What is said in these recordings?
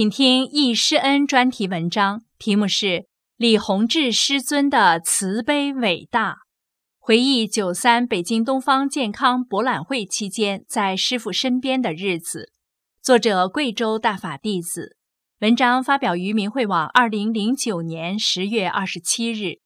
请听《忆师恩》专题文章，题目是李洪志师尊的慈悲伟大，回忆九三北京东方健康博览会期间在师傅身边的日子。作者贵州大法弟子。文章发表于明慧网，二零零九年十月二十七日。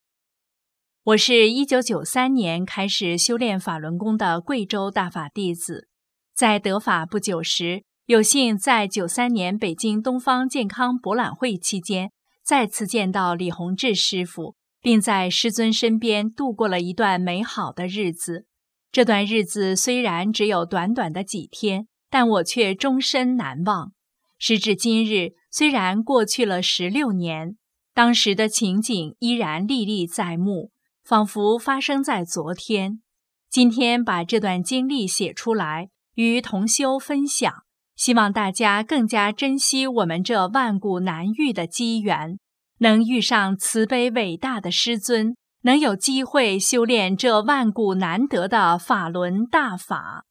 我是一九九三年开始修炼法轮功的贵州大法弟子，在得法不久时。有幸在九三年北京东方健康博览会期间再次见到李洪志师傅，并在师尊身边度过了一段美好的日子。这段日子虽然只有短短的几天，但我却终身难忘。时至今日，虽然过去了十六年，当时的情景依然历历在目，仿佛发生在昨天。今天把这段经历写出来，与同修分享。希望大家更加珍惜我们这万古难遇的机缘，能遇上慈悲伟大的师尊，能有机会修炼这万古难得的法轮大法。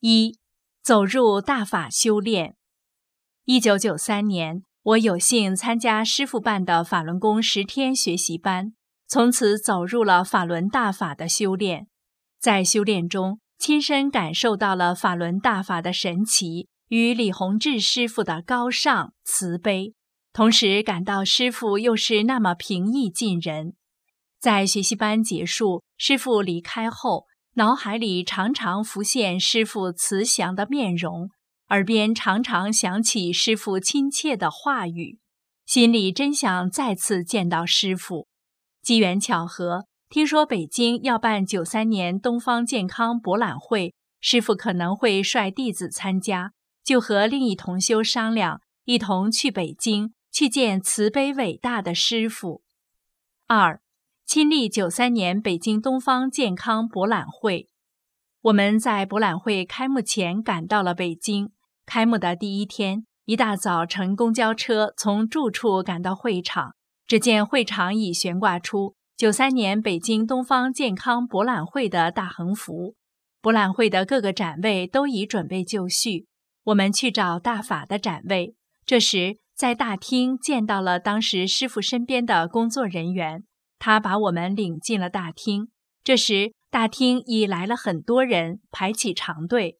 一走入大法修炼。一九九三年，我有幸参加师傅办的法轮功十天学习班，从此走入了法轮大法的修炼。在修炼中，亲身感受到了法轮大法的神奇与李洪志师傅的高尚慈悲，同时感到师傅又是那么平易近人。在学习班结束，师傅离开后，脑海里常常浮现师傅慈祥的面容，耳边常常响起师傅亲切的话语，心里真想再次见到师傅。机缘巧合。听说北京要办九三年东方健康博览会，师傅可能会率弟子参加，就和另一同修商量，一同去北京去见慈悲伟大的师傅。二，亲历九三年北京东方健康博览会。我们在博览会开幕前赶到了北京。开幕的第一天，一大早乘公交车从住处赶到会场，只见会场已悬挂出。九三年北京东方健康博览会的大横幅，博览会的各个展位都已准备就绪。我们去找大法的展位，这时在大厅见到了当时师傅身边的工作人员，他把我们领进了大厅。这时大厅已来了很多人，排起长队。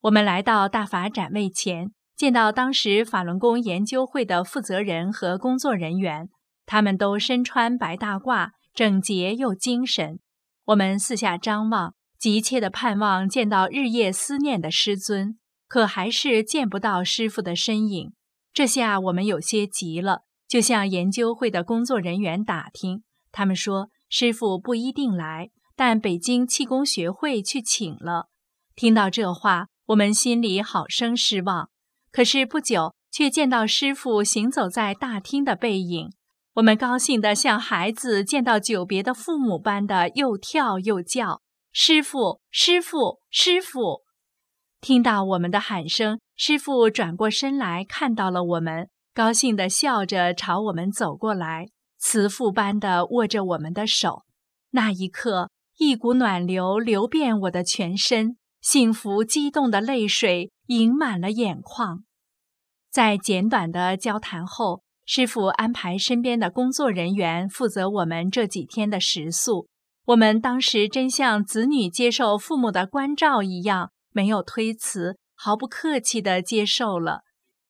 我们来到大法展位前，见到当时法轮功研究会的负责人和工作人员，他们都身穿白大褂。整洁又精神，我们四下张望，急切地盼望见到日夜思念的师尊，可还是见不到师傅的身影。这下我们有些急了，就向研究会的工作人员打听，他们说师傅不一定来，但北京气功学会去请了。听到这话，我们心里好生失望。可是不久，却见到师傅行走在大厅的背影。我们高兴得像孩子见到久别的父母般的，又跳又叫：“师傅，师傅，师傅！”听到我们的喊声，师傅转过身来看到了我们，高兴地笑着朝我们走过来，慈父般的握着我们的手。那一刻，一股暖流流遍我的全身，幸福激动的泪水盈满了眼眶。在简短的交谈后。师傅安排身边的工作人员负责我们这几天的食宿。我们当时真像子女接受父母的关照一样，没有推辞，毫不客气地接受了。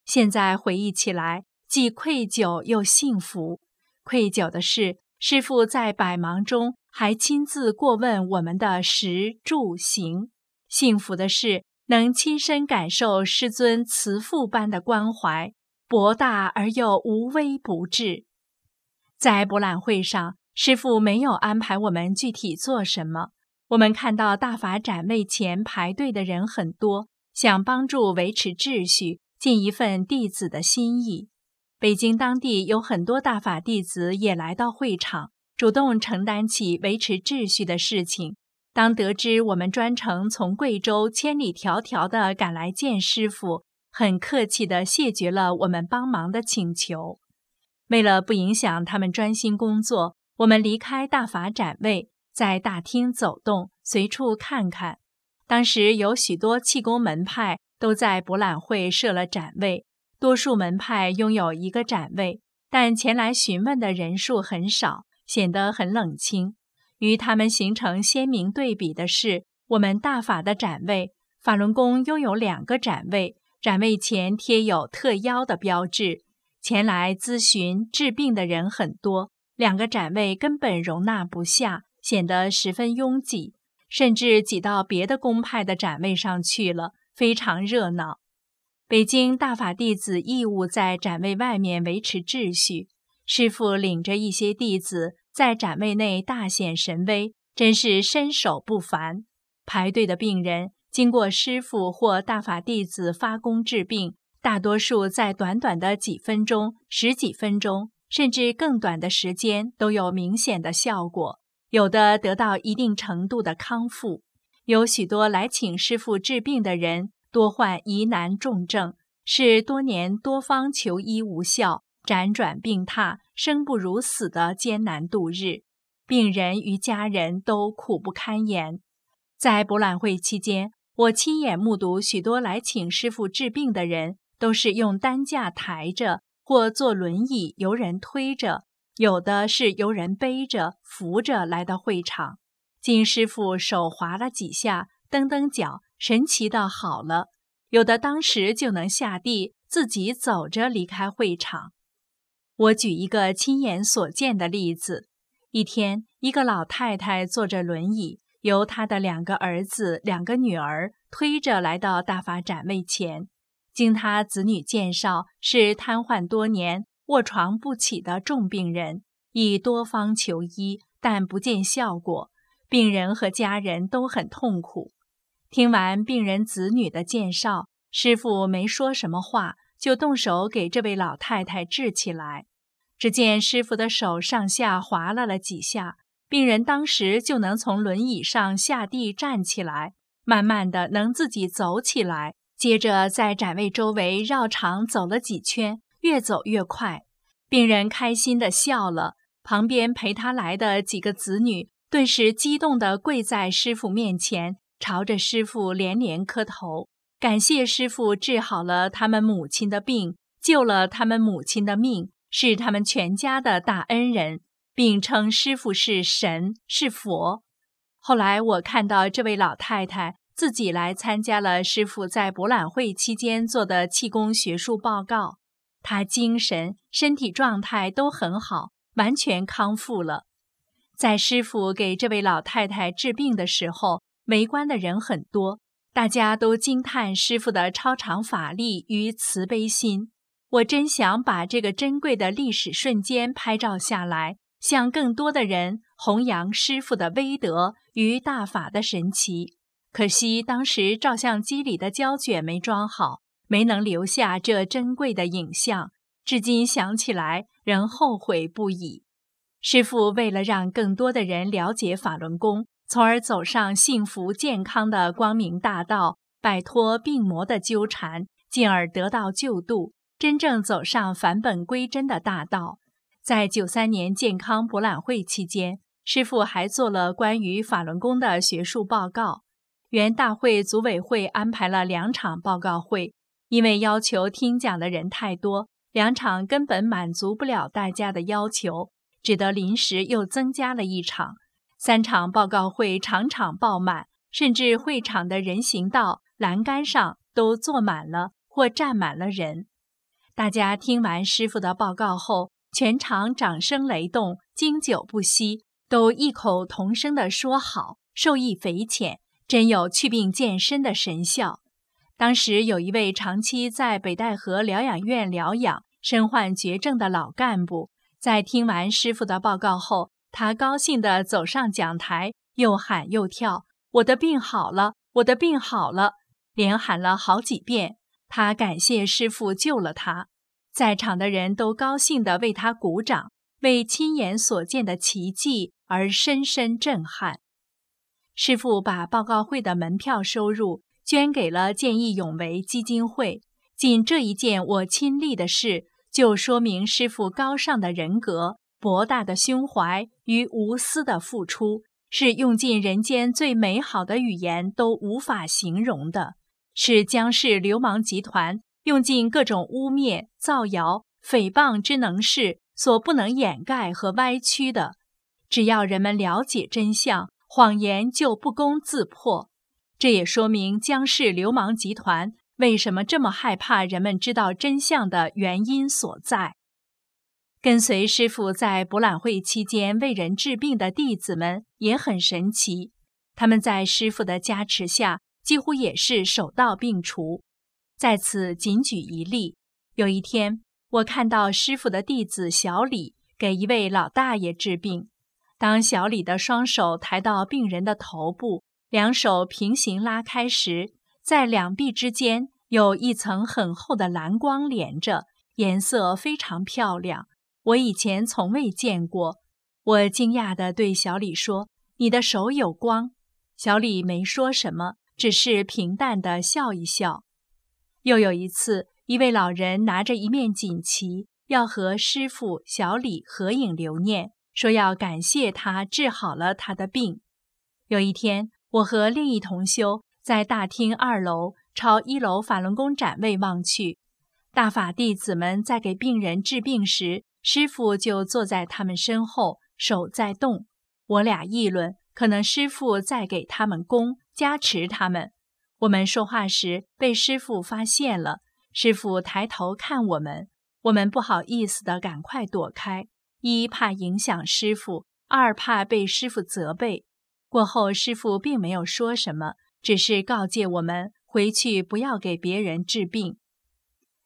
现在回忆起来，既愧疚又幸福。愧疚的是，师傅在百忙中还亲自过问我们的食住行；幸福的是，能亲身感受师尊慈父般的关怀。博大而又无微不至。在博览会上，师傅没有安排我们具体做什么，我们看到大法展位前排队的人很多，想帮助维持秩序，尽一份弟子的心意。北京当地有很多大法弟子也来到会场，主动承担起维持秩序的事情。当得知我们专程从贵州千里迢迢地赶来见师傅，很客气地谢绝了我们帮忙的请求。为了不影响他们专心工作，我们离开大法展位，在大厅走动，随处看看。当时有许多气功门派都在博览会设了展位。多数门派拥有一个展位，但前来询问的人数很少，显得很冷清。与他们形成鲜明对比的是，我们大法的展位，法轮功拥有两个展位，展位前贴有特邀的标志。前来咨询治病的人很多，两个展位根本容纳不下，显得十分拥挤，甚至挤到别的公派的展位上去了，非常热闹。北京大法弟子义务在展位外面维持秩序，师傅领着一些弟子在展位内大显神威，真是身手不凡。排队的病人经过师傅或大法弟子发功治病，大多数在短短的几分钟、十几分钟，甚至更短的时间都有明显的效果，有的得到一定程度的康复。有许多来请师傅治病的人。多患疑难重症，是多年多方求医无效，辗转病榻，生不如死的艰难度日，病人与家人都苦不堪言。在博览会期间，我亲眼目睹许多来请师傅治病的人，都是用担架抬着，或坐轮椅由人推着，有的是由人背着、扶着来到会场。金师傅手划了几下，蹬蹬脚。神奇的好了，有的当时就能下地，自己走着离开会场。我举一个亲眼所见的例子：一天，一个老太太坐着轮椅，由他的两个儿子、两个女儿推着来到大法展位前。经他子女介绍，是瘫痪多年、卧床不起的重病人，已多方求医，但不见效果，病人和家人都很痛苦。听完病人子女的介绍，师傅没说什么话，就动手给这位老太太治起来。只见师傅的手上下划拉了几下，病人当时就能从轮椅上下地站起来，慢慢的能自己走起来。接着在展位周围绕场走了几圈，越走越快。病人开心的笑了，旁边陪他来的几个子女顿时激动地跪在师傅面前。朝着师傅连连磕头，感谢师傅治好了他们母亲的病，救了他们母亲的命，是他们全家的大恩人，并称师傅是神是佛。后来我看到这位老太太自己来参加了师傅在博览会期间做的气功学术报告，她精神、身体状态都很好，完全康复了。在师傅给这位老太太治病的时候。围观的人很多，大家都惊叹师傅的超常法力与慈悲心。我真想把这个珍贵的历史瞬间拍照下来，向更多的人弘扬师傅的威德与大法的神奇。可惜当时照相机里的胶卷没装好，没能留下这珍贵的影像。至今想起来，仍后悔不已。师傅为了让更多的人了解法轮功。从而走上幸福健康的光明大道，摆脱病魔的纠缠，进而得到救度，真正走上返本归真的大道。在九三年健康博览会期间，师傅还做了关于法轮功的学术报告。原大会组委会安排了两场报告会，因为要求听讲的人太多，两场根本满足不了大家的要求，只得临时又增加了一场。三场报告会场场爆满，甚至会场的人行道、栏杆上都坐满了或站满了人。大家听完师傅的报告后，全场掌声雷动，经久不息，都异口同声地说：“好，受益匪浅，真有祛病健身的神效。”当时有一位长期在北戴河疗养院疗养、身患绝症的老干部，在听完师傅的报告后。他高兴地走上讲台，又喊又跳：“我的病好了，我的病好了！”连喊了好几遍。他感谢师傅救了他，在场的人都高兴地为他鼓掌，为亲眼所见的奇迹而深深震撼。师傅把报告会的门票收入捐给了见义勇为基金会。仅这一件我亲历的事，就说明师傅高尚的人格、博大的胸怀与无私的付出，是用尽人间最美好的语言都无法形容的。是江氏流氓集团用尽各种污蔑、造谣、诽谤之能事所不能掩盖和歪曲的。只要人们了解真相，谎言就不攻自破。这也说明江氏流氓集团为什么这么害怕人们知道真相的原因所在。跟随师傅在博览会期间为人治病的弟子们也很神奇，他们在师傅的加持下。几乎也是手到病除。在此仅举一例：有一天，我看到师傅的弟子小李给一位老大爷治病。当小李的双手抬到病人的头部，两手平行拉开时，在两臂之间有一层很厚的蓝光连着，颜色非常漂亮。我以前从未见过。我惊讶地对小李说：“你的手有光。”小李没说什么。只是平淡地笑一笑。又有一次，一位老人拿着一面锦旗，要和师傅小李合影留念，说要感谢他治好了他的病。有一天，我和另一同修在大厅二楼朝一楼法轮功展位望去，大法弟子们在给病人治病时，师傅就坐在他们身后，手在动。我俩议论，可能师傅在给他们功。加持他们。我们说话时被师傅发现了，师傅抬头看我们，我们不好意思的赶快躲开，一怕影响师傅，二怕被师傅责备。过后，师傅并没有说什么，只是告诫我们回去不要给别人治病。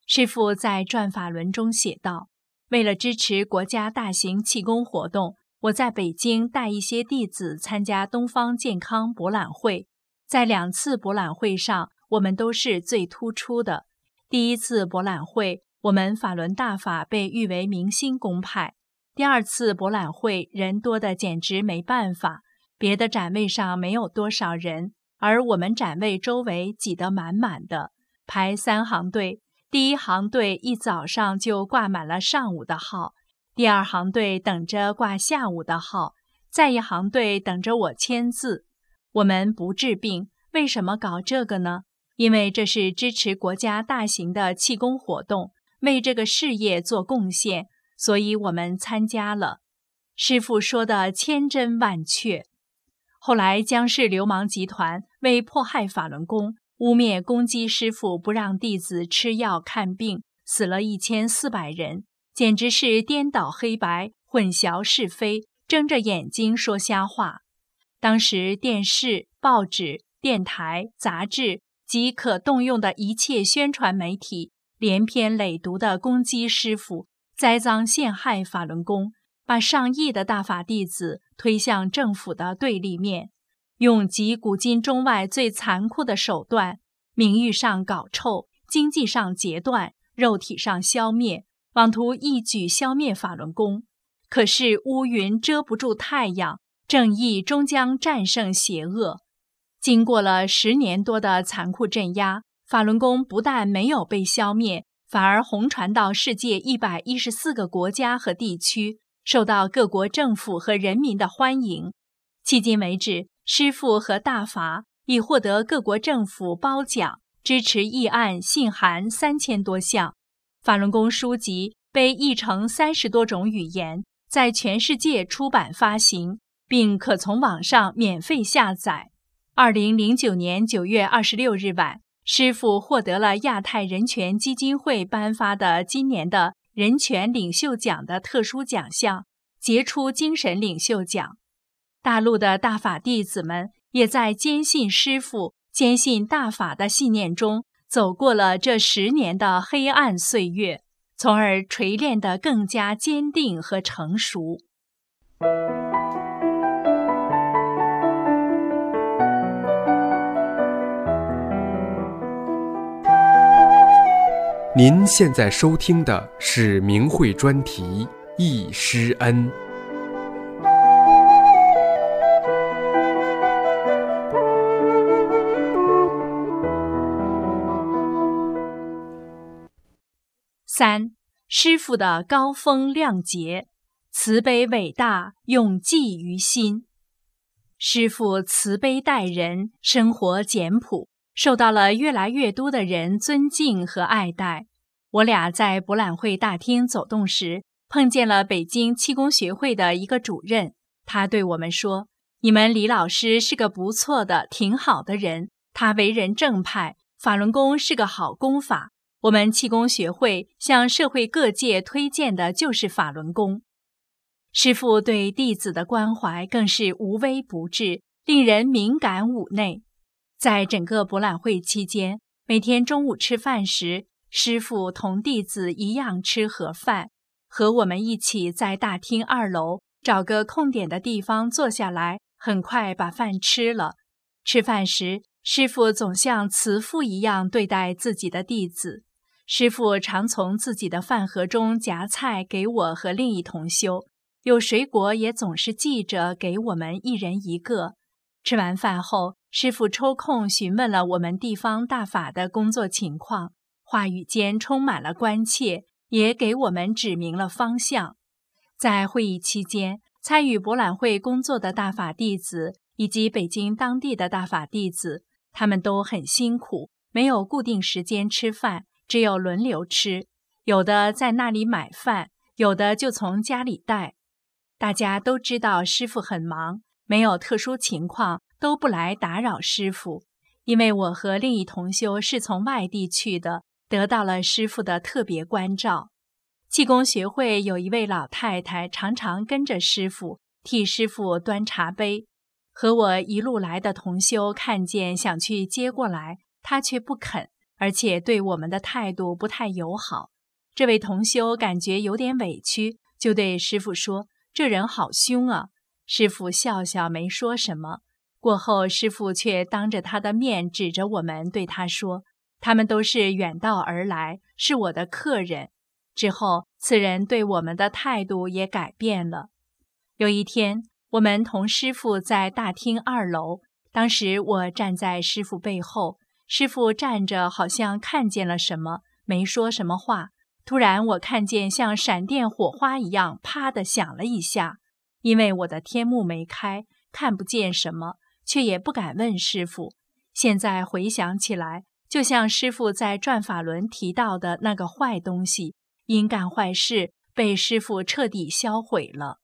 师傅在转法轮中写道：“为了支持国家大型气功活动，我在北京带一些弟子参加东方健康博览会。”在两次博览会上，我们都是最突出的。第一次博览会，我们法轮大法被誉为明星公派。第二次博览会，人多的简直没办法，别的展位上没有多少人，而我们展位周围挤得满满的，排三行队。第一行队一早上就挂满了上午的号，第二行队等着挂下午的号，再一行队等着我签字。我们不治病，为什么搞这个呢？因为这是支持国家大型的气功活动，为这个事业做贡献，所以我们参加了。师傅说的千真万确。后来江氏流氓集团为迫害法轮功，污蔑攻击师傅，不让弟子吃药看病，死了一千四百人，简直是颠倒黑白、混淆是非，睁着眼睛说瞎话。当时，电视、报纸、电台、杂志及可动用的一切宣传媒体，连篇累牍地攻击师傅，栽赃陷害法轮功，把上亿的大法弟子推向政府的对立面，用集古今中外最残酷的手段：名誉上搞臭，经济上截断，肉体上消灭，妄图一举消灭法轮功。可是乌云遮不住太阳。正义终将战胜邪恶。经过了十年多的残酷镇压，法轮功不但没有被消灭，反而红传到世界一百一十四个国家和地区，受到各国政府和人民的欢迎。迄今为止，师父和大法已获得各国政府褒奖、支持议案信函三千多项，法轮功书籍被译成三十多种语言，在全世界出版发行。并可从网上免费下载。二零零九年九月二十六日晚，师傅获得了亚太人权基金会颁发的今年的人权领袖奖的特殊奖项——杰出精神领袖奖。大陆的大法弟子们也在坚信师傅、坚信大法的信念中，走过了这十年的黑暗岁月，从而锤炼得更加坚定和成熟。您现在收听的是明慧专题《易师恩》。三师傅的高风亮节，慈悲伟大，永记于心。师傅慈悲待人，生活简朴，受到了越来越多的人尊敬和爱戴。我俩在博览会大厅走动时，碰见了北京气功学会的一个主任。他对我们说：“你们李老师是个不错的、挺好的人，他为人正派，法轮功是个好功法。我们气功学会向社会各界推荐的就是法轮功。”师傅对弟子的关怀更是无微不至，令人敏感五内。在整个博览会期间，每天中午吃饭时，师傅同弟子一样吃盒饭，和我们一起在大厅二楼找个空点的地方坐下来，很快把饭吃了。吃饭时，师傅总像慈父一样对待自己的弟子。师傅常从自己的饭盒中夹菜给我和另一同修。有水果也总是记着给我们一人一个。吃完饭后，师傅抽空询问了我们地方大法的工作情况，话语间充满了关切，也给我们指明了方向。在会议期间，参与博览会工作的大法弟子以及北京当地的大法弟子，他们都很辛苦，没有固定时间吃饭，只有轮流吃。有的在那里买饭，有的就从家里带。大家都知道师傅很忙，没有特殊情况都不来打扰师傅。因为我和另一同修是从外地去的，得到了师傅的特别关照。气功学会有一位老太太，常常跟着师傅，替师傅端茶杯。和我一路来的同修看见，想去接过来，他却不肯，而且对我们的态度不太友好。这位同修感觉有点委屈，就对师傅说。这人好凶啊！师傅笑笑没说什么。过后，师傅却当着他的面指着我们对他说：“他们都是远道而来，是我的客人。”之后，此人对我们的态度也改变了。有一天，我们同师傅在大厅二楼，当时我站在师傅背后，师傅站着，好像看见了什么，没说什么话。突然，我看见像闪电、火花一样，啪的响了一下。因为我的天幕没开，看不见什么，却也不敢问师傅。现在回想起来，就像师傅在转法轮提到的那个坏东西，因干坏事被师傅彻底销毁了。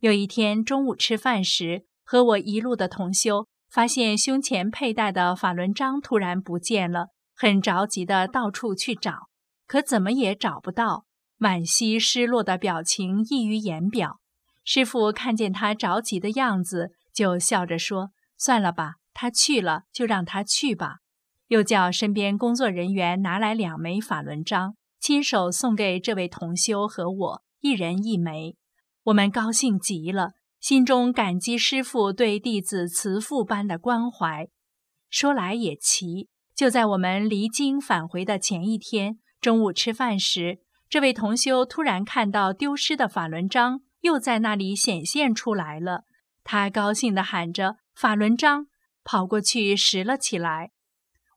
有一天中午吃饭时，和我一路的同修发现胸前佩戴的法轮章突然不见了，很着急的到处去找。可怎么也找不到，惋惜失落的表情溢于言表。师傅看见他着急的样子，就笑着说：“算了吧，他去了就让他去吧。”又叫身边工作人员拿来两枚法轮章，亲手送给这位同修和我，一人一枚。我们高兴极了，心中感激师傅对弟子慈父般的关怀。说来也奇，就在我们离京返回的前一天。中午吃饭时，这位同修突然看到丢失的法轮章又在那里显现出来了，他高兴地喊着“法轮章”，跑过去拾了起来。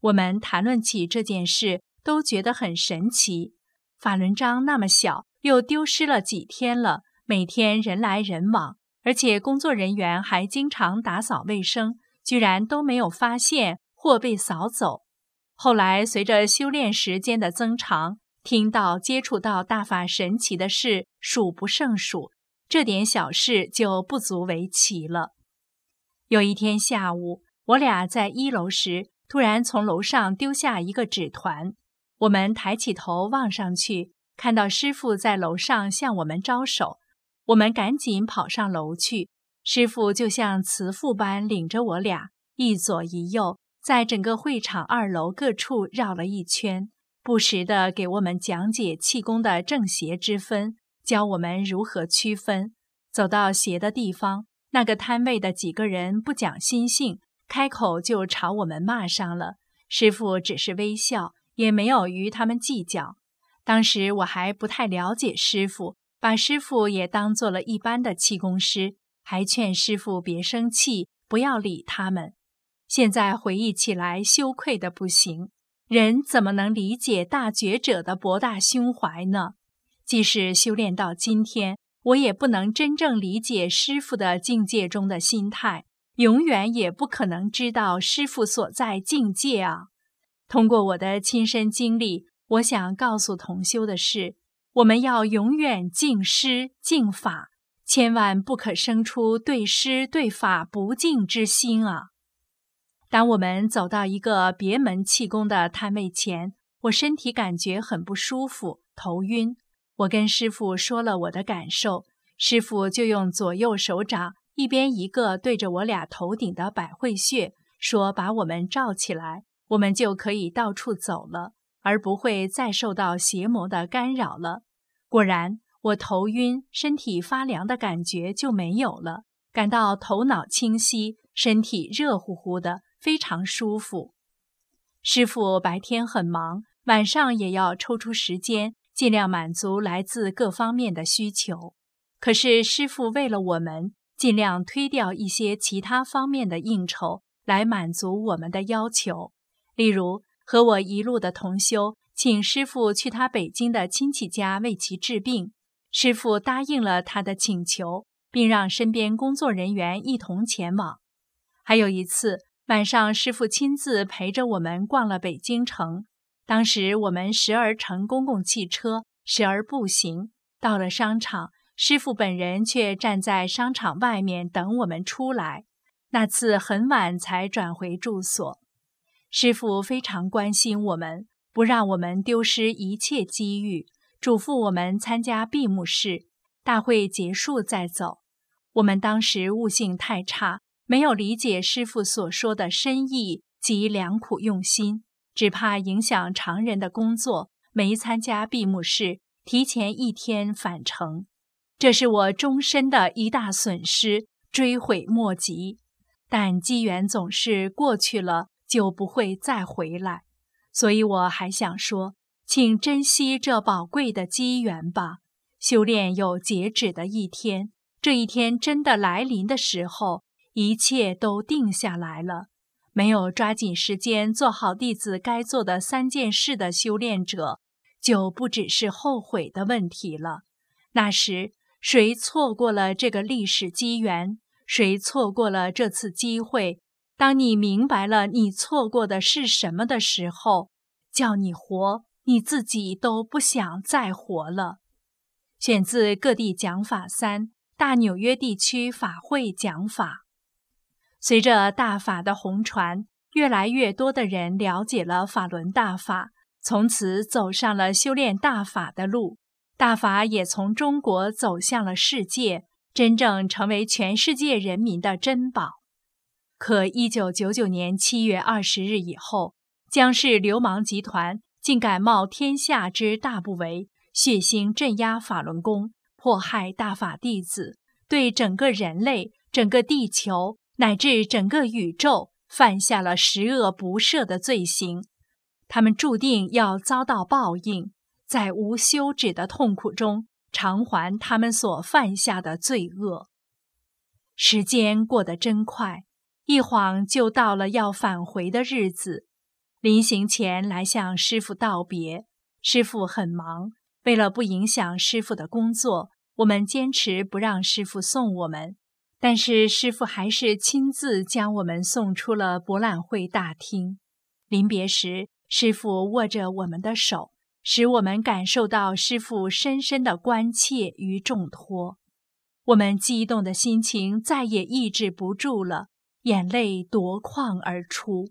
我们谈论起这件事，都觉得很神奇。法轮章那么小，又丢失了几天了，每天人来人往，而且工作人员还经常打扫卫生，居然都没有发现或被扫走。后来，随着修炼时间的增长，听到、接触到大法神奇的事数不胜数，这点小事就不足为奇了。有一天下午，我俩在一楼时，突然从楼上丢下一个纸团。我们抬起头望上去，看到师傅在楼上向我们招手。我们赶紧跑上楼去，师傅就像慈父般领着我俩，一左一右。在整个会场二楼各处绕了一圈，不时地给我们讲解气功的正邪之分，教我们如何区分。走到邪的地方，那个摊位的几个人不讲心性，开口就朝我们骂上了。师傅只是微笑，也没有与他们计较。当时我还不太了解师傅，把师傅也当做了一般的气功师，还劝师傅别生气，不要理他们。现在回忆起来，羞愧的不行。人怎么能理解大觉者的博大胸怀呢？即使修炼到今天，我也不能真正理解师傅的境界中的心态，永远也不可能知道师傅所在境界啊。通过我的亲身经历，我想告诉同修的是：我们要永远敬师敬法，千万不可生出对师对法不敬之心啊！当我们走到一个别门气功的摊位前，我身体感觉很不舒服，头晕。我跟师傅说了我的感受，师傅就用左右手掌一边一个对着我俩头顶的百会穴，说把我们罩起来，我们就可以到处走了，而不会再受到邪魔的干扰了。果然，我头晕、身体发凉的感觉就没有了，感到头脑清晰，身体热乎乎的，非常舒服。师傅白天很忙，晚上也要抽出时间。尽量满足来自各方面的需求，可是师傅为了我们，尽量推掉一些其他方面的应酬来满足我们的要求。例如，和我一路的同修请师傅去他北京的亲戚家为其治病，师傅答应了他的请求，并让身边工作人员一同前往。还有一次晚上，师傅亲自陪着我们逛了北京城。当时我们时而乘公共汽车，时而步行。到了商场，师傅本人却站在商场外面等我们出来。那次很晚才转回住所。师傅非常关心我们，不让我们丢失一切机遇，嘱咐我们参加闭幕式，大会结束再走。我们当时悟性太差，没有理解师傅所说的深意及良苦用心。只怕影响常人的工作，没参加闭幕式，提前一天返程，这是我终身的一大损失，追悔莫及。但机缘总是过去了，就不会再回来，所以我还想说，请珍惜这宝贵的机缘吧。修炼有截止的一天，这一天真的来临的时候，一切都定下来了。没有抓紧时间做好弟子该做的三件事的修炼者，就不只是后悔的问题了。那时，谁错过了这个历史机缘？谁错过了这次机会？当你明白了你错过的是什么的时候，叫你活，你自己都不想再活了。选自《各地讲法三大纽约地区法会讲法》。随着大法的红传，越来越多的人了解了法轮大法，从此走上了修炼大法的路。大法也从中国走向了世界，真正成为全世界人民的珍宝。可一九九九年七月二十日以后，江氏流氓集团竟敢冒天下之大不韪，血腥镇压法轮功，迫害大法弟子，对整个人类、整个地球。乃至整个宇宙犯下了十恶不赦的罪行，他们注定要遭到报应，在无休止的痛苦中偿还他们所犯下的罪恶。时间过得真快，一晃就到了要返回的日子。临行前来向师傅道别，师傅很忙，为了不影响师傅的工作，我们坚持不让师傅送我们。但是师傅还是亲自将我们送出了博览会大厅。临别时，师傅握着我们的手，使我们感受到师傅深深的关切与重托。我们激动的心情再也抑制不住了，眼泪夺眶而出。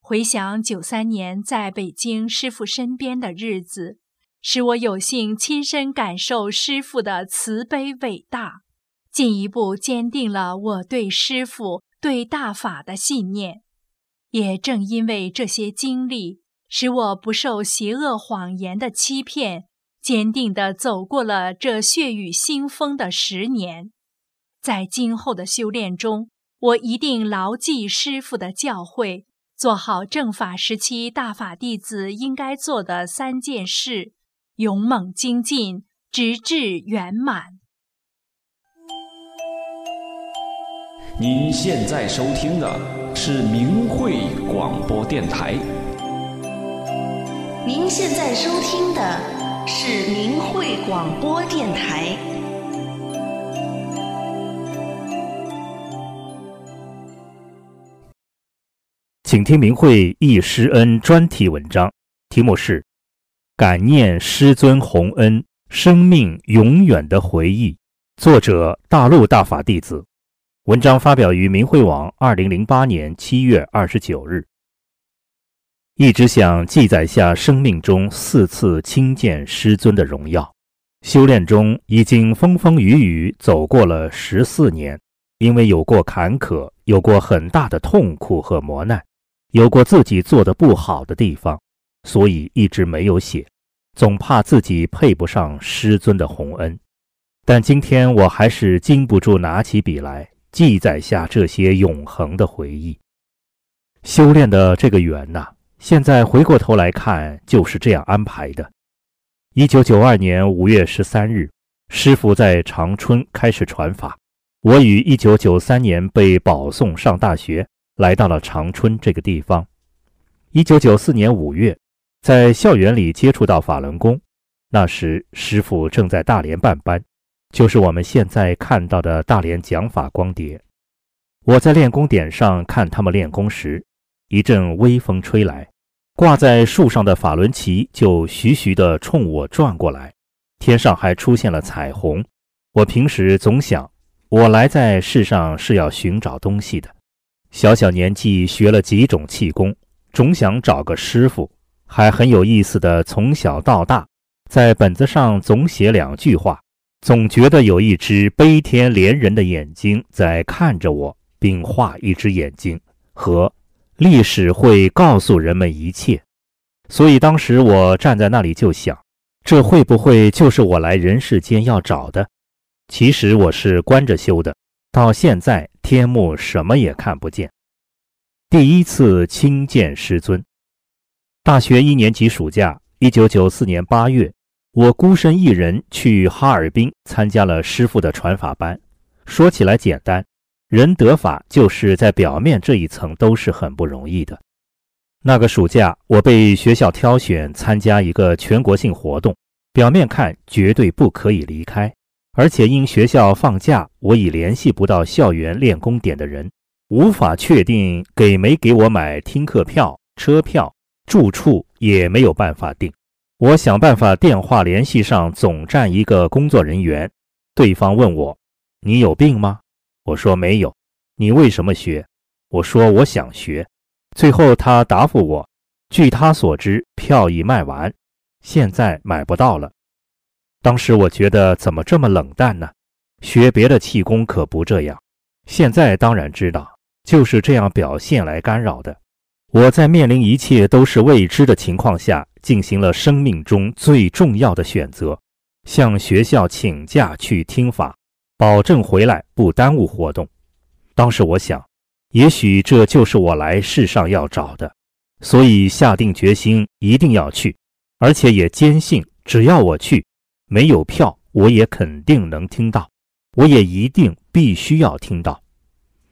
回想九三年在北京师傅身边的日子，使我有幸亲身感受师傅的慈悲伟大。进一步坚定了我对师父、对大法的信念。也正因为这些经历，使我不受邪恶谎言的欺骗，坚定地走过了这血雨腥风的十年。在今后的修炼中，我一定牢记师父的教诲，做好正法时期大法弟子应该做的三件事，勇猛精进，直至圆满。您现在收听的是明慧广播电台。您现在收听的是明慧广播电台。请听明慧忆师恩专题文章，题目是《感念师尊洪恩，生命永远的回忆》，作者大陆大法弟子。文章发表于明慧网，二零零八年七月二十九日。一直想记载下生命中四次亲见师尊的荣耀。修炼中已经风风雨雨走过了十四年，因为有过坎坷，有过很大的痛苦和磨难，有过自己做的不好的地方，所以一直没有写，总怕自己配不上师尊的洪恩。但今天我还是禁不住拿起笔来。记载下这些永恒的回忆，修炼的这个缘呐，现在回过头来看，就是这样安排的。一九九二年五月十三日，师傅在长春开始传法，我于一九九三年被保送上大学，来到了长春这个地方。一九九四年五月，在校园里接触到法轮功，那时师傅正在大连办班。就是我们现在看到的大连讲法光碟。我在练功点上看他们练功时，一阵微风吹来，挂在树上的法轮旗就徐徐地冲我转过来，天上还出现了彩虹。我平时总想，我来在世上是要寻找东西的。小小年纪学了几种气功，总想找个师傅，还很有意思的，从小到大，在本子上总写两句话。总觉得有一只悲天怜人的眼睛在看着我，并画一只眼睛，和历史会告诉人们一切。所以当时我站在那里就想，这会不会就是我来人世间要找的？其实我是关着修的，到现在天目什么也看不见。第一次亲见师尊，大学一年级暑假，一九九四年八月。我孤身一人去哈尔滨参加了师傅的传法班。说起来简单，人得法就是在表面这一层都是很不容易的。那个暑假，我被学校挑选参加一个全国性活动，表面看绝对不可以离开，而且因学校放假，我已联系不到校园练功点的人，无法确定给没给我买听课票、车票、住处也没有办法定。我想办法电话联系上总站一个工作人员，对方问我：“你有病吗？”我说：“没有。”你为什么学？我说：“我想学。”最后他答复我：“据他所知，票已卖完，现在买不到了。”当时我觉得怎么这么冷淡呢？学别的气功可不这样。现在当然知道，就是这样表现来干扰的。我在面临一切都是未知的情况下，进行了生命中最重要的选择，向学校请假去听法，保证回来不耽误活动。当时我想，也许这就是我来世上要找的，所以下定决心一定要去，而且也坚信，只要我去，没有票我也肯定能听到，我也一定必须要听到。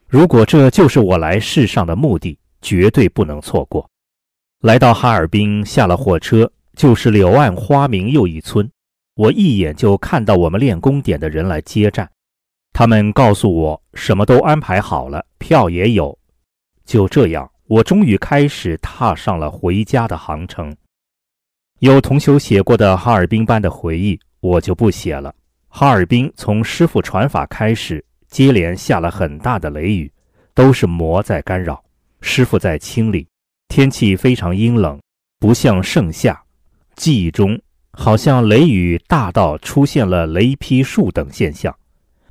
如果这就是我来世上的目的。绝对不能错过。来到哈尔滨，下了火车就是柳暗花明又一村。我一眼就看到我们练功点的人来接站，他们告诉我什么都安排好了，票也有。就这样，我终于开始踏上了回家的航程。有同修写过的哈尔滨班的回忆，我就不写了。哈尔滨从师傅传法开始，接连下了很大的雷雨，都是魔在干扰。师傅在清理，天气非常阴冷，不像盛夏。记忆中好像雷雨大到出现了雷劈树等现象。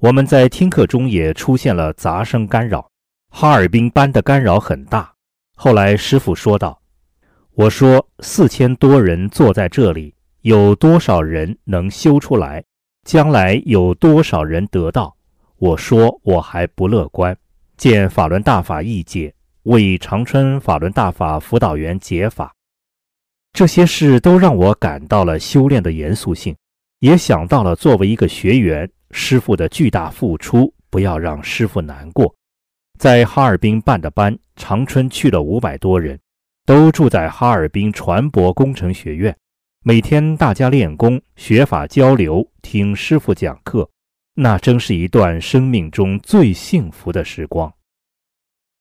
我们在听课中也出现了杂声干扰，哈尔滨班的干扰很大。后来师傅说道：“我说四千多人坐在这里，有多少人能修出来？将来有多少人得到？我说我还不乐观。见法轮大法一解。”为长春法轮大法辅导员解法。这些事都让我感到了修炼的严肃性，也想到了作为一个学员，师傅的巨大付出，不要让师傅难过。在哈尔滨办的班，长春去了五百多人，都住在哈尔滨船舶工程学院。每天大家练功、学法交流、听师傅讲课，那真是一段生命中最幸福的时光。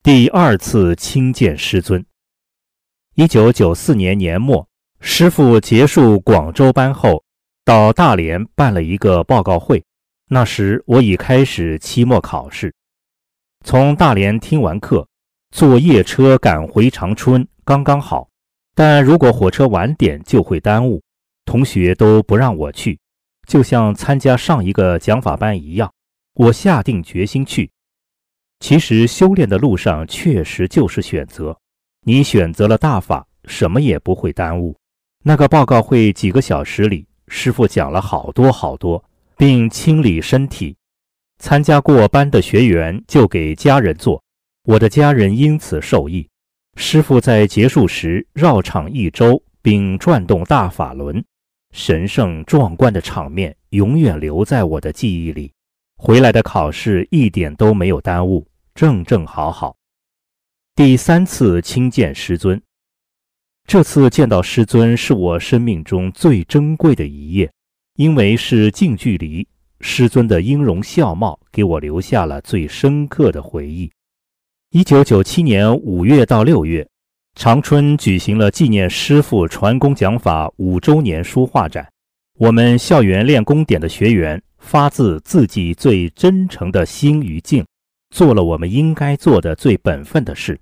第二次亲见师尊。一九九四年年末，师傅结束广州班后，到大连办了一个报告会。那时我已开始期末考试，从大连听完课，坐夜车赶回长春刚刚好。但如果火车晚点，就会耽误。同学都不让我去，就像参加上一个讲法班一样。我下定决心去。其实修炼的路上，确实就是选择。你选择了大法，什么也不会耽误。那个报告会几个小时里，师傅讲了好多好多，并清理身体。参加过班的学员就给家人做，我的家人因此受益。师傅在结束时绕场一周，并转动大法轮，神圣壮观的场面永远留在我的记忆里。回来的考试一点都没有耽误，正正好好。第三次亲见师尊，这次见到师尊是我生命中最珍贵的一页，因为是近距离，师尊的音容笑貌给我留下了最深刻的回忆。一九九七年五月到六月，长春举行了纪念师傅传功讲法五周年书画展，我们校园练功点的学员发自自己最真诚的心与境。做了我们应该做的最本分的事，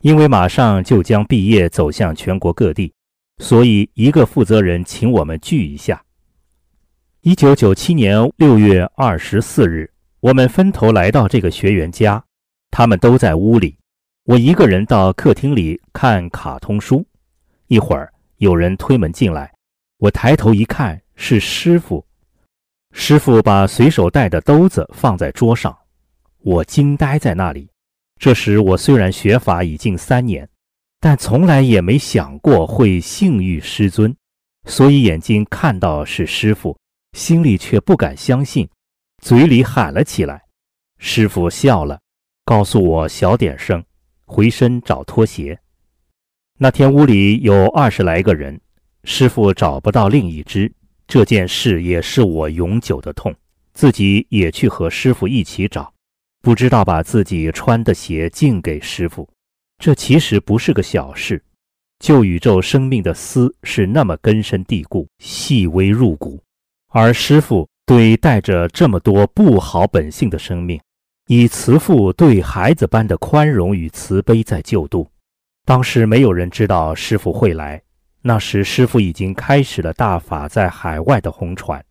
因为马上就将毕业，走向全国各地，所以一个负责人请我们聚一下。一九九七年六月二十四日，我们分头来到这个学员家，他们都在屋里，我一个人到客厅里看卡通书。一会儿有人推门进来，我抬头一看是师傅，师傅把随手带的兜子放在桌上。我惊呆在那里。这时，我虽然学法已近三年，但从来也没想过会幸遇师尊，所以眼睛看到是师傅，心里却不敢相信，嘴里喊了起来。师傅笑了，告诉我小点声，回身找拖鞋。那天屋里有二十来个人，师傅找不到另一只，这件事也是我永久的痛，自己也去和师傅一起找。不知道把自己穿的鞋敬给师傅，这其实不是个小事。旧宇宙生命的丝是那么根深蒂固、细微入骨，而师傅对带着这么多不好本性的生命，以慈父对孩子般的宽容与慈悲在救度。当时没有人知道师傅会来，那时师傅已经开始了大法在海外的红传。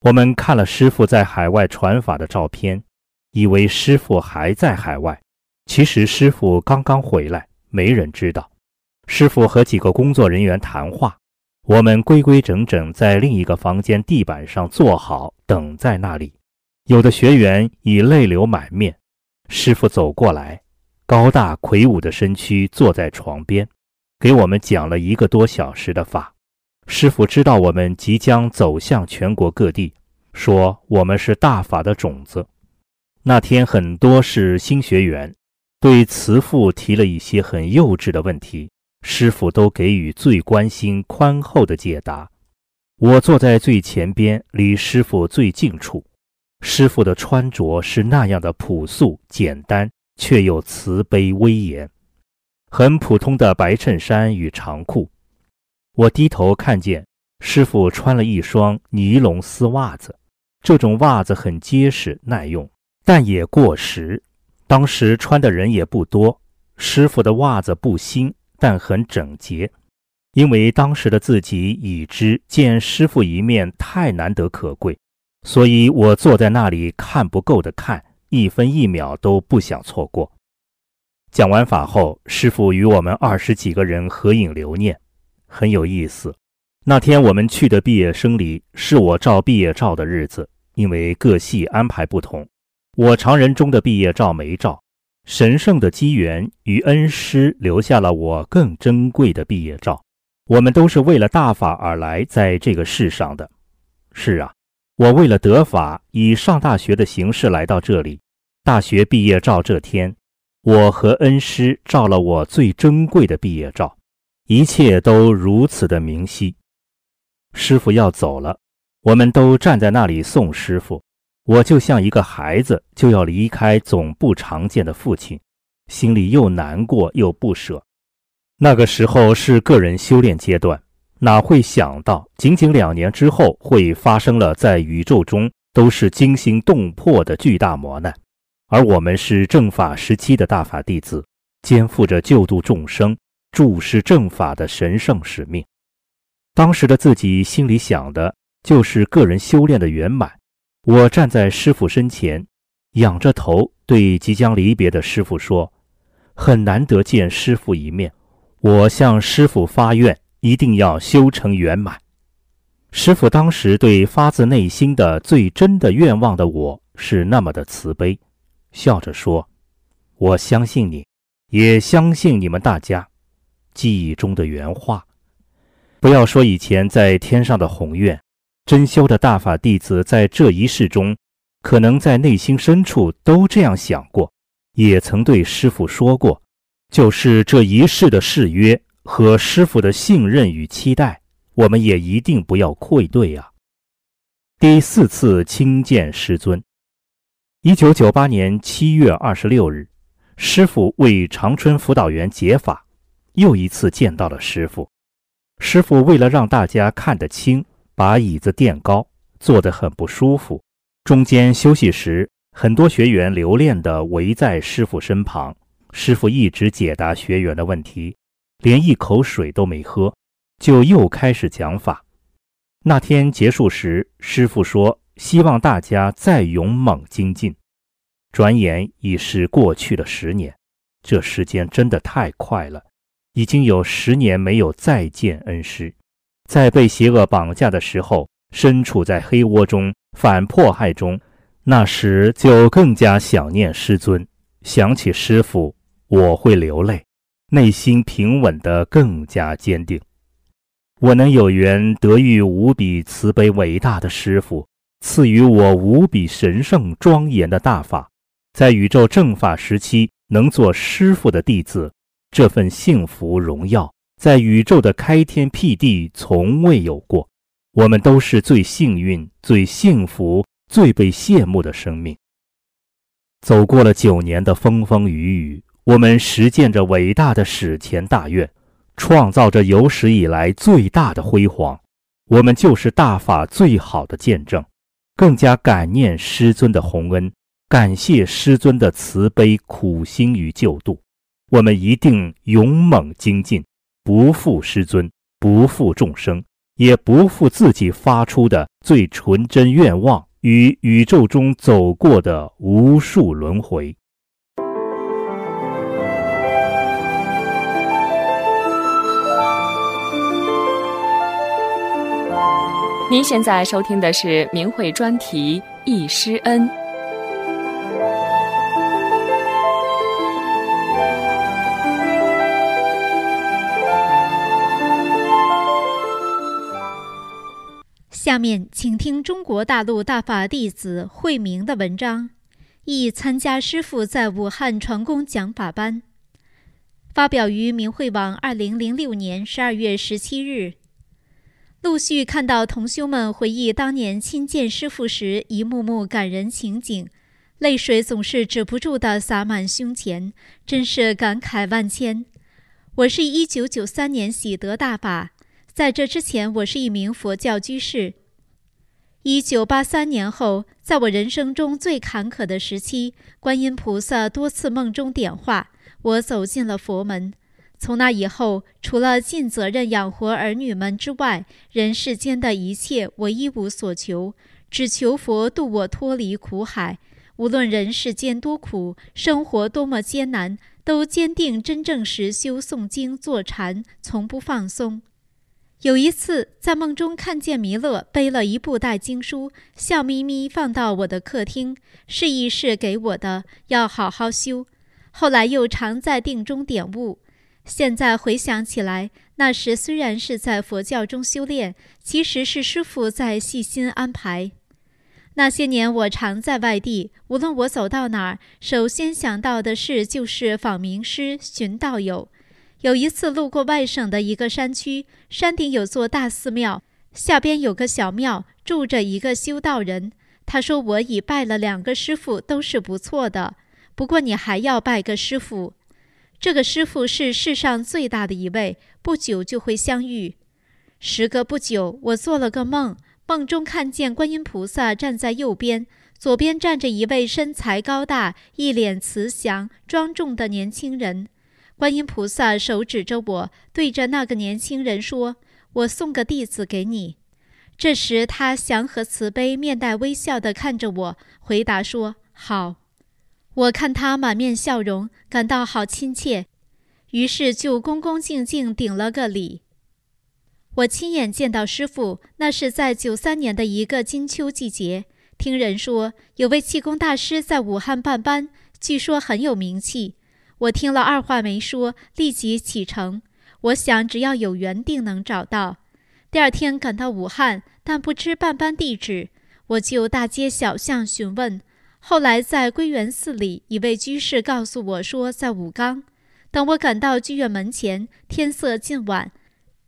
我们看了师傅在海外传法的照片。以为师傅还在海外，其实师傅刚刚回来，没人知道。师傅和几个工作人员谈话，我们规规整整在另一个房间地板上坐好，等在那里。有的学员已泪流满面。师傅走过来，高大魁梧的身躯坐在床边，给我们讲了一个多小时的法。师傅知道我们即将走向全国各地，说我们是大法的种子。那天很多是新学员，对慈父提了一些很幼稚的问题，师傅都给予最关心、宽厚的解答。我坐在最前边，离师傅最近处。师傅的穿着是那样的朴素简单，却又慈悲威严，很普通的白衬衫与长裤。我低头看见师傅穿了一双尼龙丝袜子，这种袜子很结实耐用。但也过时，当时穿的人也不多。师傅的袜子不新，但很整洁。因为当时的自己已知见师傅一面太难得可贵，所以我坐在那里看不够的看，一分一秒都不想错过。讲完法后，师傅与我们二十几个人合影留念，很有意思。那天我们去的毕业生里是我照毕业照的日子，因为各系安排不同。我常人中的毕业照没照，神圣的机缘与恩师留下了我更珍贵的毕业照。我们都是为了大法而来，在这个世上的。是啊，我为了得法，以上大学的形式来到这里。大学毕业照这天，我和恩师照了我最珍贵的毕业照，一切都如此的明晰。师傅要走了，我们都站在那里送师傅。我就像一个孩子，就要离开总不常见的父亲，心里又难过又不舍。那个时候是个人修炼阶段，哪会想到仅仅两年之后会发生了在宇宙中都是惊心动魄的巨大磨难？而我们是正法时期的大法弟子，肩负着救度众生、注视正法的神圣使命。当时的自己心里想的就是个人修炼的圆满。我站在师傅身前，仰着头对即将离别的师傅说：“很难得见师傅一面，我向师傅发愿，一定要修成圆满。”师傅当时对发自内心的最真的愿望的我是那么的慈悲，笑着说：“我相信你，也相信你们大家。”记忆中的原话，不要说以前在天上的宏愿。真修的大法弟子在这一世中，可能在内心深处都这样想过，也曾对师傅说过，就是这一世的誓约和师傅的信任与期待，我们也一定不要愧对啊。第四次亲见师尊，一九九八年七月二十六日，师傅为长春辅导员解法，又一次见到了师傅。师傅为了让大家看得清。把椅子垫高，坐得很不舒服。中间休息时，很多学员留恋地围在师傅身旁。师傅一直解答学员的问题，连一口水都没喝，就又开始讲法。那天结束时，师傅说：“希望大家再勇猛精进。”转眼已是过去了十年，这时间真的太快了，已经有十年没有再见恩师。在被邪恶绑架的时候，身处在黑窝中、反迫害中，那时就更加想念师尊。想起师父，我会流泪，内心平稳得更加坚定。我能有缘得遇无比慈悲伟大的师父，赐予我无比神圣庄严的大法，在宇宙正法时期能做师父的弟子，这份幸福荣耀。在宇宙的开天辟地，从未有过。我们都是最幸运、最幸福、最被羡慕的生命。走过了九年的风风雨雨，我们实践着伟大的史前大愿，创造着有史以来最大的辉煌。我们就是大法最好的见证，更加感念师尊的洪恩，感谢师尊的慈悲、苦心与救度。我们一定勇猛精进。不负师尊，不负众生，也不负自己发出的最纯真愿望与宇宙中走过的无数轮回。您现在收听的是明慧专题《忆师恩》。下面请听中国大陆大法弟子慧明的文章，一参加师父在武汉传功讲法班，发表于明慧网，二零零六年十二月十七日。陆续看到同修们回忆当年亲见师父时一幕幕感人情景，泪水总是止不住地洒满胸前，真是感慨万千。我是一九九三年喜得大法。在这之前，我是一名佛教居士。一九八三年后，在我人生中最坎坷的时期，观音菩萨多次梦中点化我，走进了佛门。从那以后，除了尽责任养活儿女们之外，人世间的一切我一无所求，只求佛渡我脱离苦海。无论人世间多苦，生活多么艰难，都坚定真正实修诵经坐禅，从不放松。有一次，在梦中看见弥勒背了一部袋经书，笑眯眯放到我的客厅，示意是给我的，要好好修。后来又常在定中点悟。现在回想起来，那时虽然是在佛教中修炼，其实是师傅在细心安排。那些年，我常在外地，无论我走到哪儿，首先想到的事就是访名师、寻道友。有一次路过外省的一个山区，山顶有座大寺庙，下边有个小庙，住着一个修道人。他说：“我已拜了两个师傅，都是不错的。不过你还要拜个师傅。这个师傅是世上最大的一位，不久就会相遇。时隔不久，我做了个梦，梦中看见观音菩萨站在右边，左边站着一位身材高大、一脸慈祥庄重的年轻人。观音菩萨手指着我，对着那个年轻人说：‘我送个弟子给你。’这时，他祥和慈悲、面带微笑地看着我，回答说：“好。”我看他满面笑容，感到好亲切，于是就恭恭敬敬顶了个礼。我亲眼见到师傅，那是在九三年的一个金秋季节。听人说，有位气功大师在武汉办班，据说很有名气。我听了，二话没说，立即启程。我想，只要有缘，定能找到。第二天赶到武汉，但不知办班地址，我就大街小巷询问。后来在归元寺里，一位居士告诉我说在武冈。等我赶到剧院门前，天色近晚，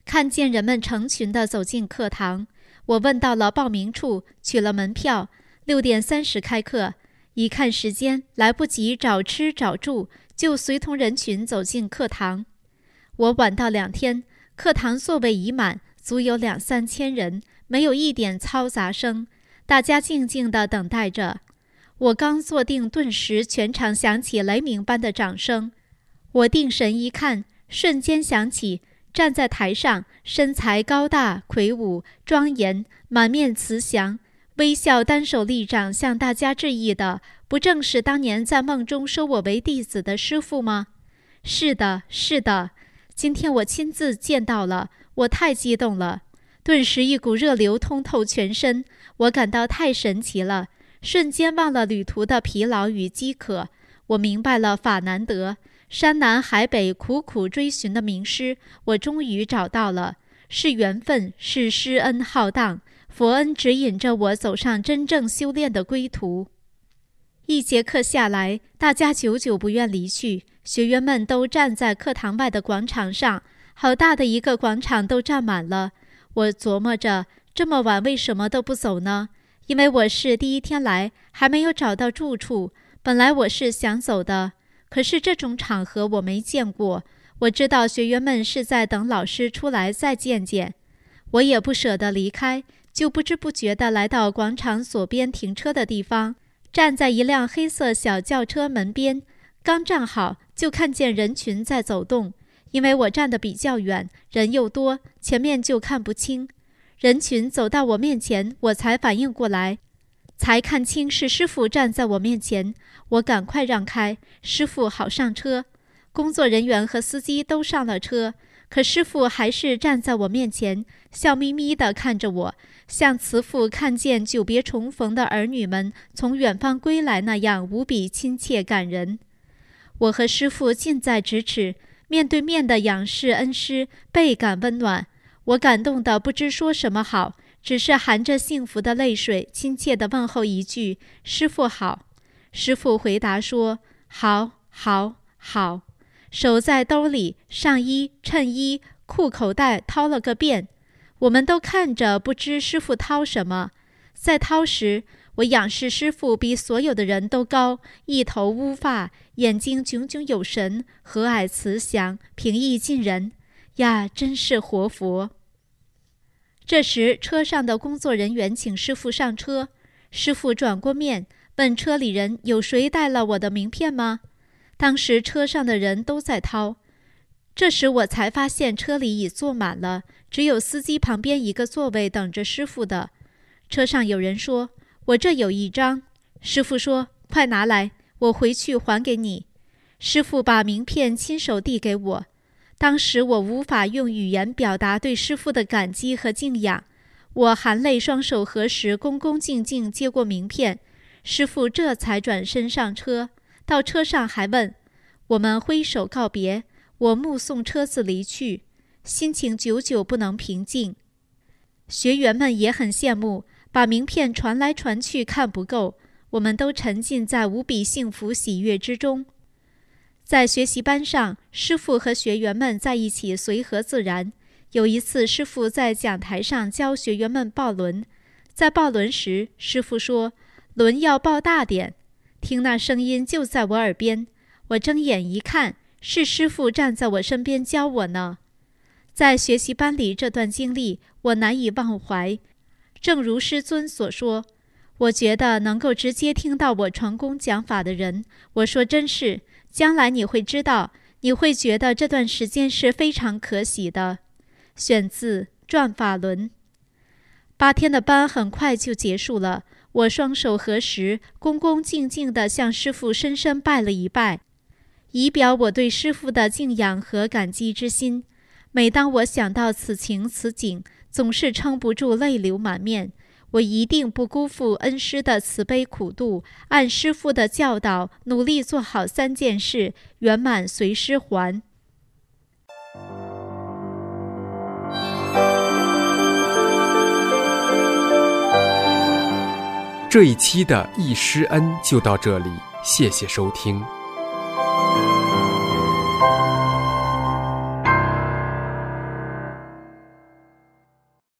看见人们成群地走进课堂。我问到了报名处，取了门票，六点三十开课。一看时间，来不及找吃找住，就随同人群走进课堂。我晚到两天，课堂座位已满。足有两三千人，没有一点嘈杂声，大家静静地等待着。我刚坐定，顿时全场响起雷鸣般的掌声。我定神一看，瞬间想起站在台上，身材高大、魁梧、庄严，满面慈祥，微笑，单手立掌向大家致意的，不正是当年在梦中收我为弟子的师傅吗？是的，是的，今天我亲自见到了。我太激动了，顿时一股热流通透全身，我感到太神奇了，瞬间忘了旅途的疲劳与饥渴。我明白了法难得，山南海北苦苦追寻的名师，我终于找到了。是缘分，是师恩浩荡，佛恩指引着我走上真正修炼的归途。一节课下来，大家久久不愿离去，学员们都站在课堂外的广场上。好大的一个广场都站满了，我琢磨着这么晚为什么都不走呢？因为我是第一天来，还没有找到住处。本来我是想走的，可是这种场合我没见过。我知道学员们是在等老师出来再见见，我也不舍得离开，就不知不觉地来到广场左边停车的地方，站在一辆黑色小轿车门边。刚站好，就看见人群在走动。因为我站得比较远，人又多，前面就看不清。人群走到我面前，我才反应过来，才看清是师傅站在我面前。我赶快让开，师傅好上车。工作人员和司机都上了车，可师傅还是站在我面前，笑眯眯地看着我，像慈父看见久别重逢的儿女们从远方归来那样，无比亲切感人。我和师傅近在咫尺。面对面的仰视恩师，倍感温暖。我感动得不知说什么好，只是含着幸福的泪水，亲切地问候一句：“师傅好。”师傅回答说：“好，好，好。”手在兜里，上衣、衬衣、裤口袋掏了个遍。我们都看着，不知师傅掏什么。在掏时，我仰视师傅，比所有的人都高，一头乌发。眼睛炯炯有神，和蔼慈祥，平易近人，呀，真是活佛。这时，车上的工作人员请师傅上车。师傅转过面，问车里人：“有谁带了我的名片吗？”当时车上的人都在掏。这时我才发现车里已坐满了，只有司机旁边一个座位等着师傅的。车上有人说：“我这有一张。”师傅说：“快拿来。”我回去还给你，师傅把名片亲手递给我。当时我无法用语言表达对师傅的感激和敬仰，我含泪双手合十，恭恭敬敬接过名片。师傅这才转身上车，到车上还问我们挥手告别，我目送车子离去，心情久久不能平静。学员们也很羡慕，把名片传来传去看不够，我们都沉浸在无比幸福喜悦之中。在学习班上，师傅和学员们在一起随和自然。有一次，师傅在讲台上教学员们抱轮，在抱轮时，师傅说：“轮要抱大点。”听那声音就在我耳边，我睁眼一看，是师傅站在我身边教我呢。在学习班里这段经历，我难以忘怀。正如师尊所说，我觉得能够直接听到我传功讲法的人，我说真是，将来你会知道，你会觉得这段时间是非常可喜的。选自《转法轮》。八天的班很快就结束了，我双手合十，恭恭敬敬地向师傅深深拜了一拜，以表我对师傅的敬仰和感激之心。每当我想到此情此景，总是撑不住泪流满面。我一定不辜负恩师的慈悲苦度，按师傅的教导，努力做好三件事，圆满随师还。这一期的易师恩就到这里，谢谢收听。